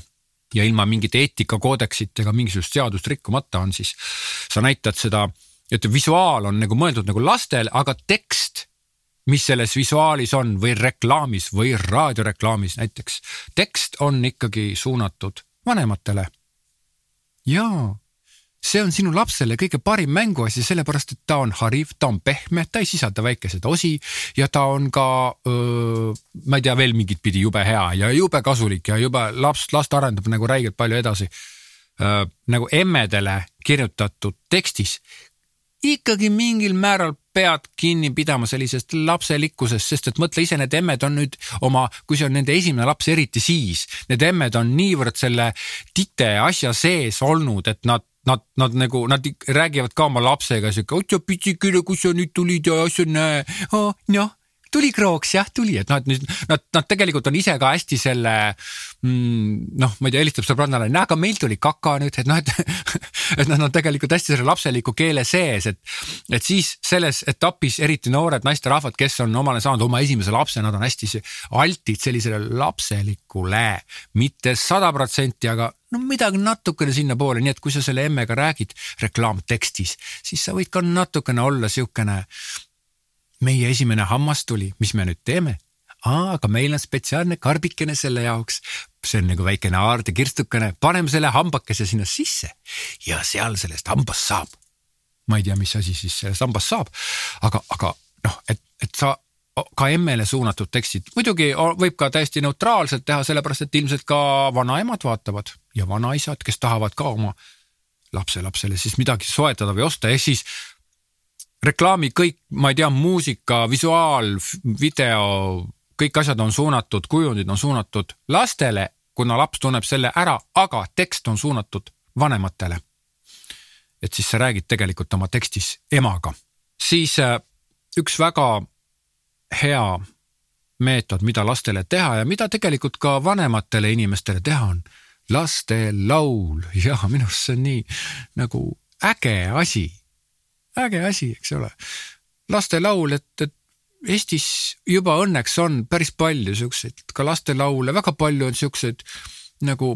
ja ilma mingite eetikakoodeksite ega mingisugust seadust rikkumata on siis, sa näitad seda, et visuaal on nagu mõeldud nagu lastele, aga tekst, mis selles visuaalis on või reklaamis või raadioreklaamis näiteks, tekst on ikkagi suunatud vanematele. jaa see on sinu lapsele kõige parim mänguasi, sellepärast et ta on hariv, ta on pehme, ta ei sisalda väikeseid osi ja ta on ka, ma ei tea, veel mingit pidi jube hea ja jube kasulik ja jube laps, last arendab nagu räigelt palju edasi. nagu emmedele kirjutatud tekstis ikkagi mingil määral pead kinni pidama sellisest lapselikkusest, sest et mõtle ise, need emmed on nüüd oma, kui see on nende esimene laps, eriti siis, need emmed on niivõrd selle tite asja sees olnud, et nad nad, nad nagu, nad räägivad ka oma lapsega sihuke, otsa pitsikene, kus sa nüüd tulid ja asja näe. Oh,, noh tuli krooks jah, tuli, et nüüd nad, nad tegelikult on ise ka hästi selle mm, noh, ma ei tea, helistab sõbrannale, näe, aga meil tuli kaka nüüd, et noh, et et nad on tegelikult hästi selle lapseliku keele sees, et et siis selles etapis eriti noored naisterahvad, kes on omale saanud oma esimese lapse, nad on hästi altid sellisele lapselikule, mitte sada protsenti, aga no midagi natukene sinnapoole, nii et kui sa selle emmega räägid reklaamtekstis, siis sa võid ka natukene olla siukene meie esimene hammas tuli, mis me nüüd teeme? aa, aga meil on spetsiaalne karbikene selle jaoks. see on nagu väikene aardekirtstukene, paneme selle hambakese sinna sisse ja seal sellest hambast saab. ma ei tea, mis asi siis sellest hambast saab, aga, aga noh, et, et sa ka emmele suunatud tekstid, muidugi võib ka täiesti neutraalselt teha, sellepärast et ilmselt ka vanaemad vaatavad ja vanaisad, kes tahavad ka oma lapselapsele siis midagi soetada või osta, ehk siis reklaami kõik, ma ei tea, muusika, visuaal, video, kõik asjad on suunatud, kujundid on suunatud lastele, kuna laps tunneb selle ära, aga tekst on suunatud vanematele. et siis sa räägid tegelikult oma tekstis emaga, siis äh, üks väga hea meetod, mida lastele teha ja mida tegelikult ka vanematele inimestele teha on lastelaul ja minu arust see on nii nagu äge asi. Äge asi, eks ole. lastelaul, et, et Eestis juba õnneks on päris palju siukseid ka lastelaule, väga palju on siukseid nagu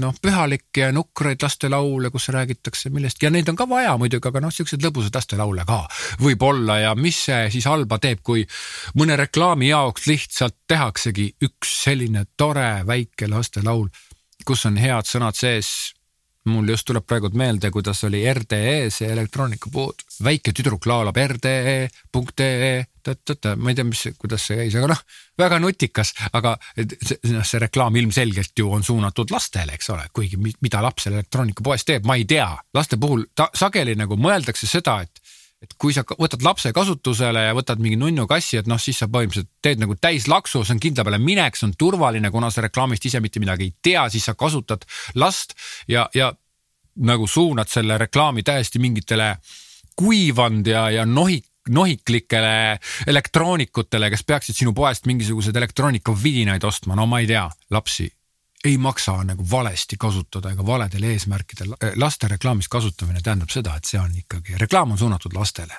noh, pühalikke ja nukraid lastelaule, kus räägitakse millestki ja neid on ka vaja muidugi, aga noh, siukseid lõbusaid lastelaule ka võib-olla ja mis see siis halba teeb, kui mõne reklaami jaoks lihtsalt tehaksegi üks selline tore väike lastelaul, kus on head sõnad sees mul just tuleb praegu meelde, kuidas oli RDE, see elektroonikapood, väike tüdruk laulab RDE.ee, ma ei tea, mis, kuidas see käis, aga noh, väga nutikas, aga noh, see reklaam ilmselgelt ju on suunatud lastele, eks ole, kuigi mida laps seal elektroonikapoes teeb, ma ei tea. laste puhul ta, sageli nagu mõeldakse seda, et et kui sa võtad lapse kasutusele ja võtad mingi nunnu kassi, et noh, siis sa põhimõtteliselt teed nagu täislaksu, see on kindla peale minek, see on turvaline, kuna sa reklaamist ise mitte midagi ei tea, siis sa kasutad last ja, ja nagu suunad selle reklaami täiesti mingitele kuivanud ja, ja nohik nohiklikele elektroonikutele, kes peaksid sinu poest mingisuguseid elektroonikavidinaid ostma, no ma ei tea, lapsi ei maksa nagu valesti kasutada ega valedel eesmärkidel. laste reklaamis kasutamine tähendab seda, et see on ikkagi, reklaam on suunatud lastele.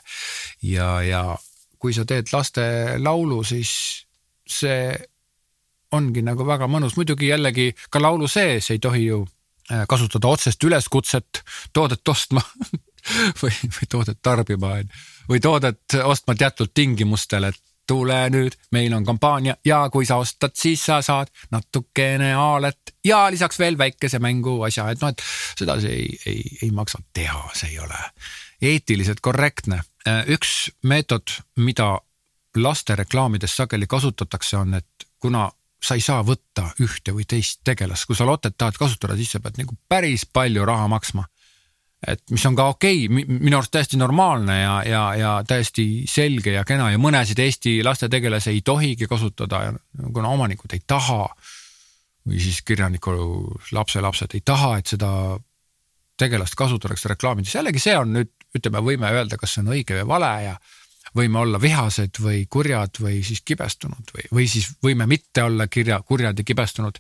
ja, ja kui sa teed laste laulu, siis see ongi nagu väga mõnus, muidugi jällegi ka laulu sees ei tohi ju äh, kasutada otsest üleskutset toodet ostma või, või toodet tarbima või toodet ostma teatud tingimustel, et tule nüüd, meil on kampaania ja kui sa ostad, siis sa saad natukene haalet ja lisaks veel väikese mänguasja, et noh, et sedasi ei, ei, ei maksa teha, see ei ole eetiliselt korrektne. üks meetod, mida laste reklaamides sageli kasutatakse, on, et kuna sa ei saa võtta ühte või teist tegelast, kui sa lotet tahad kasutada, siis sa pead nagu päris palju raha maksma et mis on ka okei okay,, minu arust täiesti normaalne ja, ja, ja täiesti selge ja kena ja mõnesid Eesti lastetegelasi ei tohigi kasutada, kuna omanikud ei taha. või siis kirjaniku lapselapsed ei taha, et seda tegelast kasutatakse reklaamides, jällegi see on nüüd, ütleme, võime öelda, kas see on õige või vale ja võime olla vihased või kurjad või siis kibestunud või, või siis võime mitte olla kirja, kurjad ja kibestunud.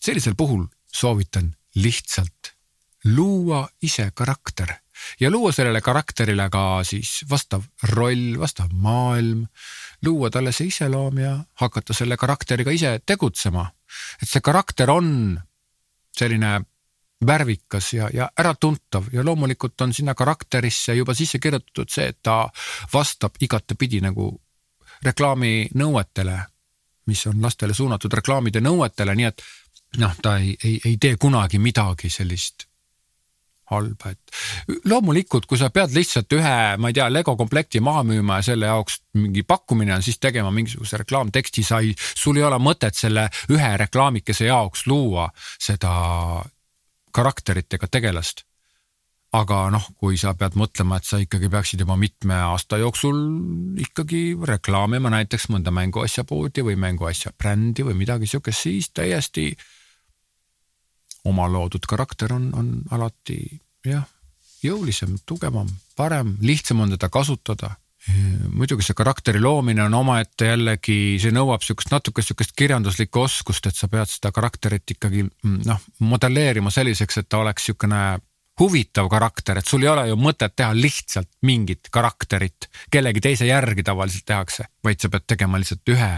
sellisel puhul soovitan lihtsalt luua ise karakter ja luua sellele karakterile ka siis vastav roll, vastav maailm, luua talle see iseloom ja hakata selle karakteriga ise tegutsema. et see karakter on selline värvikas ja, ja äratuntav ja loomulikult on sinna karakterisse juba sisse kirjutatud see, et ta vastab igatepidi nagu reklaami nõuetele, mis on lastele suunatud reklaamide nõuetele, nii et noh, ta ei, ei, ei tee kunagi midagi sellist halba, et loomulikult, kui sa pead lihtsalt ühe, ma ei tea, Lego komplekti maha müüma ja selle jaoks mingi pakkumine on siis tegema mingisuguse reklaamteksti, sa ei, sul ei ole mõtet selle ühe reklaamikese jaoks luua seda karakterit ega tegelast. aga noh, kui sa pead mõtlema, et sa ikkagi peaksid juba mitme aasta jooksul ikkagi reklaamima näiteks mõnda mänguasja poodi või mänguasja brändi või midagi sihukest, siis täiesti oma loodud karakter on, on alati jah, jõulisem, tugevam, parem, lihtsam on teda kasutada. muidugi see karakteri loomine on omaette jällegi, see nõuab sihukest natuke sihukest kirjanduslikku oskust, et sa pead seda karakterit ikkagi noh, modelleerima selliseks, et ta oleks sihukene huvitav karakter, et sul ei ole ju mõtet teha lihtsalt mingit karakterit, kellegi teise järgi tavaliselt tehakse, vaid sa pead tegema lihtsalt ühe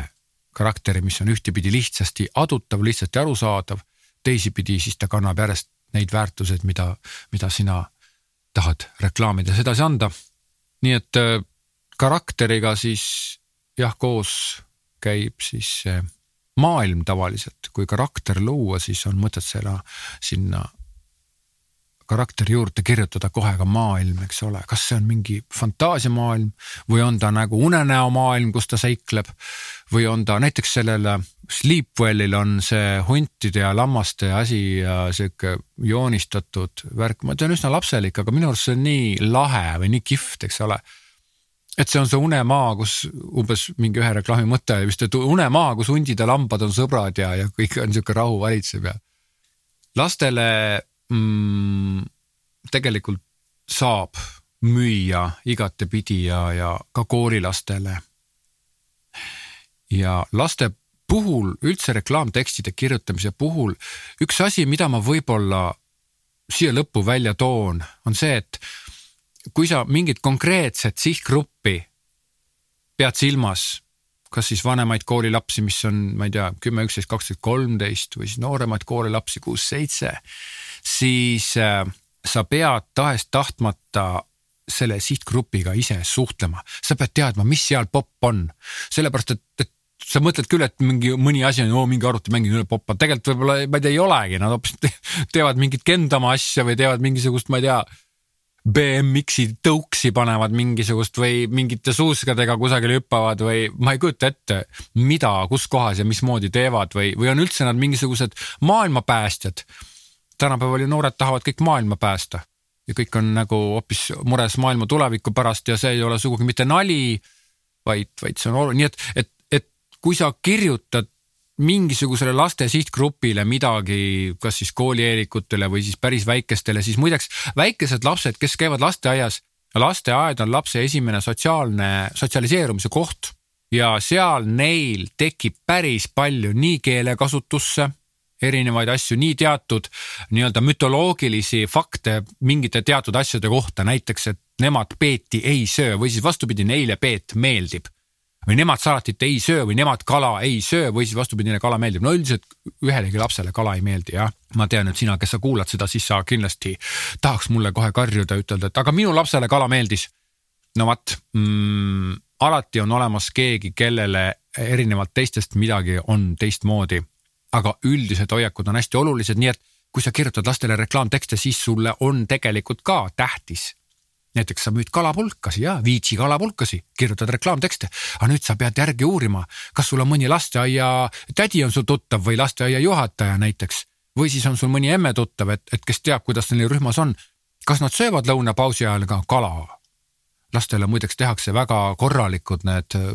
karakteri, mis on ühtepidi lihtsasti adutav, lihtsasti arusaadav teisipidi, siis ta kannab järjest neid väärtuseid, mida, mida sina tahad reklaamides edasi anda. nii et äh, karakteriga siis jah, koos käib siis see maailm tavaliselt, kui karakter luua, siis on mõtet selle sinna karakteri juurde kirjutada kohe ka maailm, eks ole, kas see on mingi fantaasiamaailm või on ta nagu unenäomaailm, kus ta seikleb. või on ta näiteks sellel Sleepwellil on see huntide ja lammaste asi ja sihuke joonistatud värk, ma tean üsna lapselik, aga minu arust see on nii lahe või nii kihvt, eks ole et see on see unemaa, kus umbes mingi ühe reklaami mõte vist, et unemaa, kus hundid ja lambad on sõbrad ja, ja kõik on sihuke rahu valitseb ja. lastele mm, tegelikult saab müüa igatepidi ja, ja ka koolilastele. ja laste puhul üldse reklaamtekstide kirjutamise puhul üks asi, mida ma võib-olla siia lõppu välja toon, on see, et kui sa mingit konkreetset sihtgruppi pead silmas, kas siis vanemaid koolilapsi, mis on, ma ei tea, kümme, üksteist, kaksteist, kolmteist või siis nooremaid koolilapsi, kuus-seitse, siis äh, sa pead tahes-tahtmata selle sihtgrupiga ise suhtlema, sa pead teadma, mis seal popp on, sellepärast et, et sa mõtled küll, et mingi mõni asi on, oo mingi arvutimäng on üle popp, aga tegelikult võib-olla, ma ei tea, ei olegi, nad hoopis teevad mingit kendama asja või teevad mingisugust, ma ei tea BMX-i tõuksi panevad mingisugust või mingite suuskadega kusagil hüppavad või ma ei kujuta ette, mida, kus kohas ja mismoodi teevad või, või on üldse nad mingisugused maailmapäästjad. Tänapäeval ju noored tahavad kõik maailma päästa. ja kõik on nagu hoopis mures maailma tuleviku pärast ja see ei ole sugugi mitte nali, vaid, vaid see on oluline, nii et, et, et kui sa kirjutad mingisugusele laste sihtgrupile midagi, kas siis koolieelikutele või siis päris väikestele, siis muideks väikesed lapsed, kes käivad lasteaias, lasteaed on lapse esimene sotsiaalne, sotsialiseerumise koht. ja seal neil tekib päris palju nii keelekasutusse erinevaid asju, nii teatud nii-öelda mütoloogilisi fakte mingite teatud asjade kohta, näiteks, et nemad peeti ei söö või siis vastupidi, neile peet meeldib või nemad salatit ei söö või nemad kala ei söö või siis vastupidi, neile kala meeldib. no üldiselt ühelegi lapsele kala ei meeldi jah. ma tean, et sina, kes sa kuulad seda, siis sa kindlasti tahaks mulle kohe karjuda, ütelda, et aga minu lapsele kala meeldis. no vot mm,, alati on olemas keegi, kellele erinevalt teistest midagi on teistmoodi. Aga üldised hoiakud on hästi olulised, nii et kui sa kirjutad lastele reklaamtekste, siis sulle on tegelikult ka tähtis. Näiteks sa müüd kalapulkasi ja Viitsi kalapulkasi, kirjutad reklaamtekste, aga nüüd sa pead järgi uurima, kas sul on mõni lasteaia tädi on sul tuttav või lasteaia juhataja näiteks. Või siis on sul mõni emme tuttav, et, et kes teab, kuidas neil rühmas on. kas nad söövad lõunapausi ajal ka kala lastele muideks tehakse väga korralikud need äh,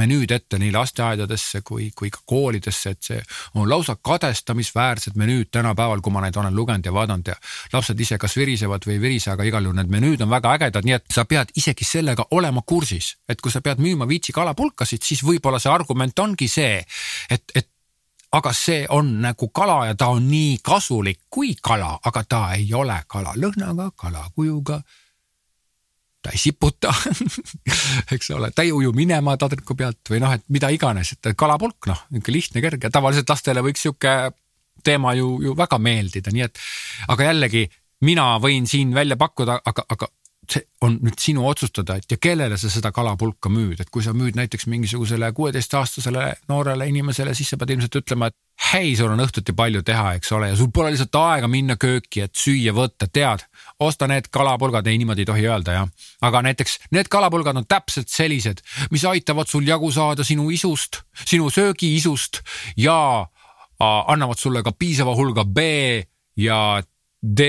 menüüd ette nii lasteaedadesse kui, kui ka koolidesse, et see on lausa kadestamisväärsed menüüd tänapäeval, kui ma neid olen lugenud ja vaadanud ja lapsed ise kas virisevad või ei virise, aga igal juhul need menüüd on väga ägedad, nii et sa pead isegi sellega olema kursis, et kui sa pead müüma Viitsi kalapulkasid, siis võib-olla see argument ongi see, et, et aga see on nagu kala ja ta on nii kasulik kui kala, aga ta ei ole kala lõhnaga, kala kujuga ta ei siputa eks ole, ta ei uju minema taldriku pealt või noh, et mida iganes, et kalapulk, noh, niisugune lihtne, kerge, tavaliselt lastele võiks sihuke teema ju, ju väga meeldida, nii et aga jällegi mina võin siin välja pakkuda, aga, aga on nüüd sinu otsustada, et ja kellele sa seda kalapulka müüd, et kui sa müüd näiteks mingisugusele kuueteistaastasele noorele inimesele, siis sa pead ilmselt ütlema, et hei, sul on õhtuti palju teha, eks ole, ja sul pole lihtsalt aega minna kööki, et süüa võtta, tead. osta need kalapulgad, ei niimoodi ei tohi öelda jah, aga näiteks need kalapulgad on täpselt sellised, mis aitavad sul jagu saada sinu isust, sinu söögiisust ja annavad sulle ka piisava hulga B ja D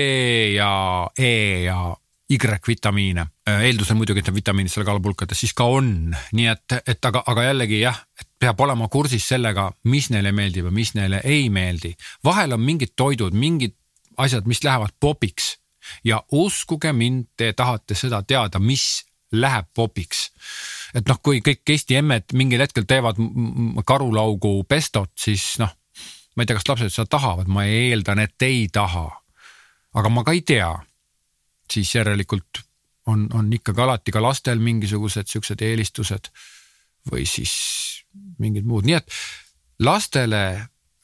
ja E ja Y-vitamiine, äh, eeldusel muidugi, et need vitamiinid seal kalapulkades siis ka on, nii et, et aga, aga jällegi jah, et peab olema kursis sellega, mis neile meeldib ja mis neile ei meeldi. vahel on mingid toidud, mingid asjad, mis lähevad popiks ja uskuge mind, te tahate seda teada, mis läheb popiks. et noh, kui kõik Eesti emmed mingil hetkel teevad karulaugu pestot, siis noh, ma ei tea, kas lapsed seda tahavad, ma eeldan, et ei taha. aga ma ka ei tea siis järelikult on, on ikkagi alati ka lastel mingisugused siuksed eelistused või siis mingid muud, nii et lastele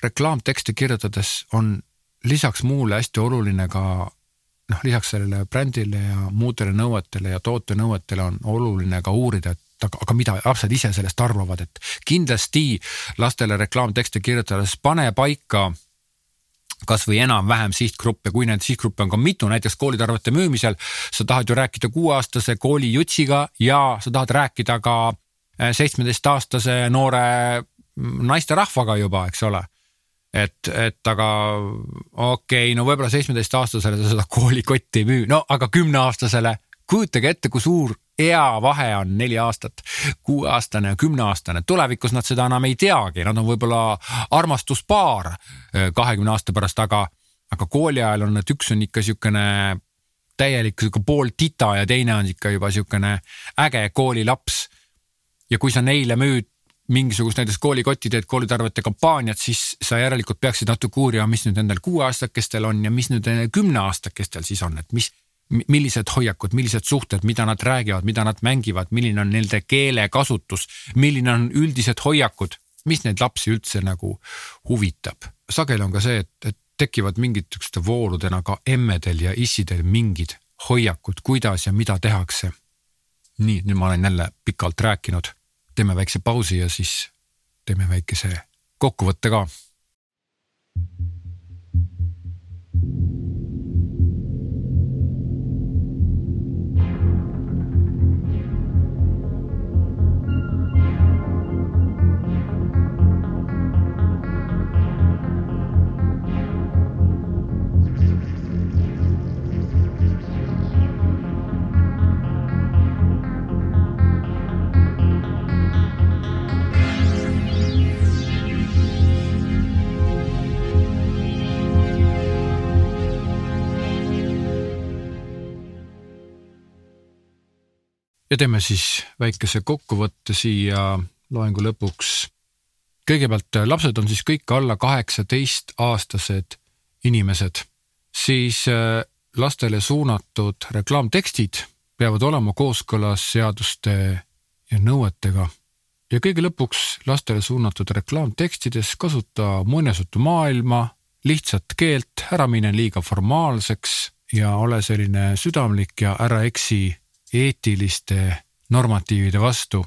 reklaamtekste kirjutades on lisaks muule hästi oluline ka noh, lisaks sellele brändile ja muudele nõuetele ja tootenõuetele on oluline ka uurida, et aga, aga mida lapsed ise sellest arvavad, et kindlasti lastele reklaamtekste kirjutades pane paika kasvõi enam-vähem sihtgrupp ja kui neid sihtgruppe on ka mitu, näiteks koolitarvete müümisel, sa tahad ju rääkida kuueaastase koolijutsiga ja sa tahad rääkida ka äh, seitsmeteistaastase noore mm, naisterahvaga juba, eks ole. et, et aga okei okay,, no võib-olla seitsmeteistaastasele sa seda koolikotti ei müü, no aga kümneaastasele kujutage ette, kui suur eavahe on neli aastat, kuueaastane ja kümneaastane, tulevikus nad seda enam ei teagi, nad on võib-olla armastuspaar eh, kahekümne aasta pärast, aga, aga kooli ajal on, et üks on ikka siukene täielik sihuke pool tita ja teine on ikka juba siukene äge koolilaps. ja kui sa neile müüd mingisugust näiteks koolikotti teed koolitarvete kampaaniat, siis sa järelikult peaksid natuke uurima, mis nüüd nendel kuueaastakestel on ja mis nüüd kümneaastakestel siis on, et mis millised hoiakud, millised suhted, mida nad räägivad, mida nad mängivad, milline on nende keelekasutus, milline on üldised hoiakud, mis neid lapsi üldse nagu huvitab. sageli on ka see, et, et tekivad mingid siukeste voorudena ka emmedel ja issidel mingid hoiakud, kuidas ja mida tehakse. nii, nüüd ma olen jälle pikalt rääkinud, teeme väikse pausi ja siis teeme väikese kokkuvõtte ka ja teeme siis väikese kokkuvõtte siia loengu lõpuks. kõigepealt lapsed on siis kõik alla kaheksateist aastased inimesed, siis äh, lastele suunatud reklaamtekstid peavad olema kooskõlas seaduste ja nõuetega. ja kõige lõpuks lastele suunatud reklaamtekstides kasuta muinasjutumaailma, lihtsat keelt, ära mine liiga formaalseks ja ole selline südamlik ja ära eksi eetiliste normatiivide vastu.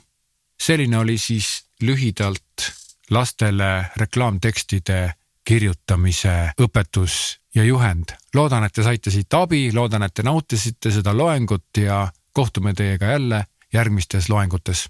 selline oli siis lühidalt lastele reklaamtekstide kirjutamise õpetus ja juhend. loodan, et te saite siit abi, loodan, et te nautisite seda loengut ja kohtume teiega jälle järgmistes loengutes